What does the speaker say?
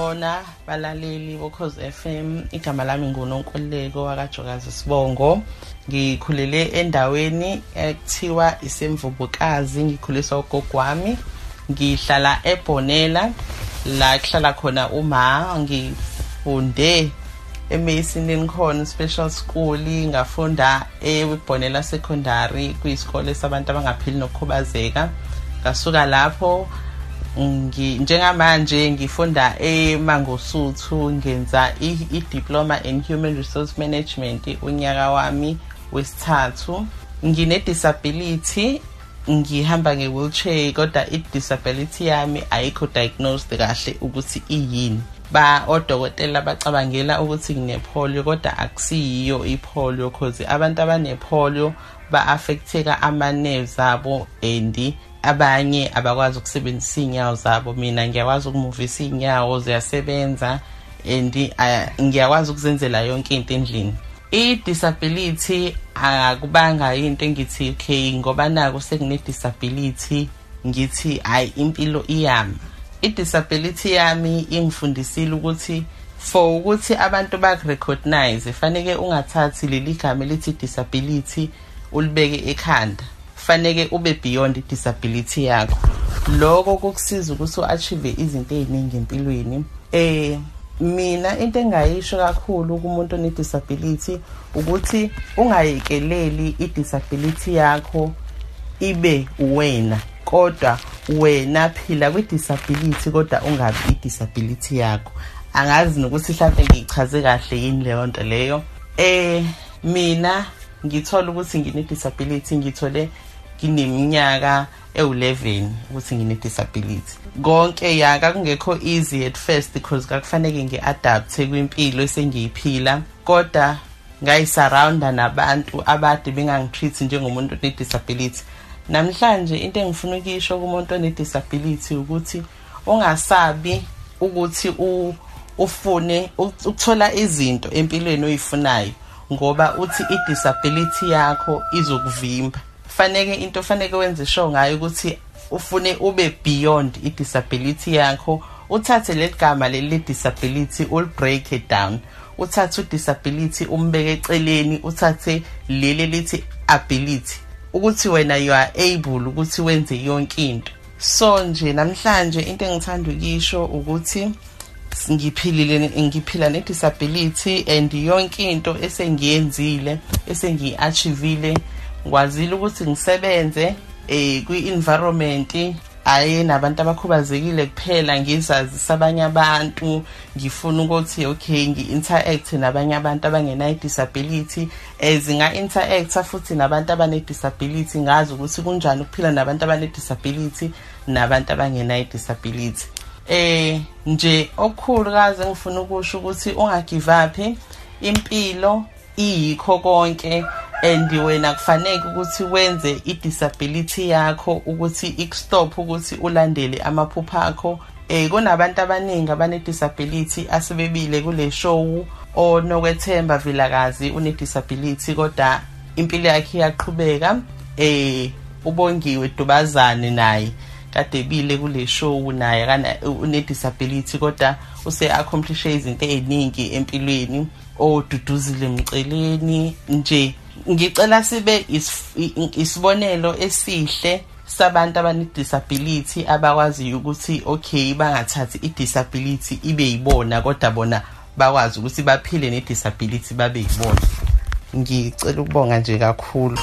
sanibona balaleli bokhozi FM igama lami nguNonkululeko wakaJokazi Sibongo. Ngikhulele endaweni ekuthiwa isemvubukazi ngikhuliswa ugogo wami. Ngihlala eBonela la kuhlala khona uma ngifunde eMason Lincoln Special School ngafunda eBonela Secondary kuyisikole sabantu abangaphili nokukhubazeka. Ngasuka lapho njengamanje ngifunda eMangosuthu ngenza i-diploma in human resource management unyaka wami wesithathu. Ngine disability ngihamba nge-wheelchair kodwa i-disability yami ayikho diagnosed kahle ukuthi iyini. Ba odokotela bacabangela ukuthi nginepolio kodwa akusiyiyo ipolio cause abantu abanepolio ba-affecteka ama-nerves abo and abanye abakwazi ukusebenzisa iy'nyawo zabo. Mina ngiyakwazi ukumuvisa iy'nyawo ziyasebenza and ngiyakwazi ukuzenzela yonke into endlini. I-disability akubanga into engithi okay ngoba naku sekune-disability ngithi hayi impilo iyami i-disability yami ingifundisile ukuthi for ukuthi abantu baku-recognize faneke ungathathi leli gama elithi disability ulibeke ekhanda. Faneke ube beyond i-disability yakho. Lokho kokusiza ukuthi u-achieve izinto ey'ningi empilweni. Eh mina into engayisho kakhulu kumuntu one-disability ukuthi ungayekeleli i-disability yakho ibe wena kodwa wena phila kwi-disability kodwa ungabi i-disability yakho. Angazi nokuthi mhlawumbe ngiyichaze kahle yini leyo nto leyo. Eh mina ngithola ukuthi ngine-disability ngithole ngineminyaka ewu-11 ukuthi ngine-disability. Konke ya kakungekho easy at first because kakufaneke ngi-adapthe kwimpilo esengiyiphila. Kodwa ngayisurrounda nabantu abade bengangitreat njengomuntu one-disability. Namhlanje into engifuna ukuyisho kumuntu one-disability ukuthi ungasabi ukuthi ufune ukuthola izinto empilweni oyifunayo ngoba uthi i-disability yakho izokuvimba. Faneke into faneke wenze show ngayo ukuthi ufune ube beyond i-disability yakho uthathe le gama leli disability ul break it down. Uthathe udisability umbeke eceleni uthathe leli lithi ability. Ukuthi wena you are able ukuthi wenze yonke into. So nje namhlanje into engithanda ukisho ukuthi ngiphilile ngiphila ne-disability and yonke into esengiyenzile esengiyi-achievile ngikwazile ukuthi ngisebenze eh kwi-environment aye nabantu abakhubazekile kuphela ngizazisa abanye abantu ngifuna ukuthi okay ngi-interact nabanye abantu abangenayo disability as nga-interacta futhi nabantu abane-disability ngazi ukuthi kunjani ukuphila nabantu abane-disability nabantu abangenayo disability eh nje okukhulu kaze ngifuna ukusho ukuthi ungagive up impilo iyikho konke. And wena kufanele ukuthi wenze i-disability yakho ukuthi ikustop ukuthi ulandele amaphupho akho. Eh kunabantu abaningi abane-disability asebebile kule show. Onokwethemba vilakazi une-disability kodwa impilo yakhe iyaqhubeka. Eh ubongiwe dubazane naye kade bile kule show naye kana une-disability kodwa use-accomplishe izinto ey'ningi empilweni. Oduduzile mceleni nje. Ngicela sibe isibonelo esihle sabantu abane-disability abakwaziyo ukuthi okay bangathathi i-disability ibe yibona kodwa bona bakwazi ukuthi baphile ne-disability babe yibona. Ngicela ukubonga nje kakhulu.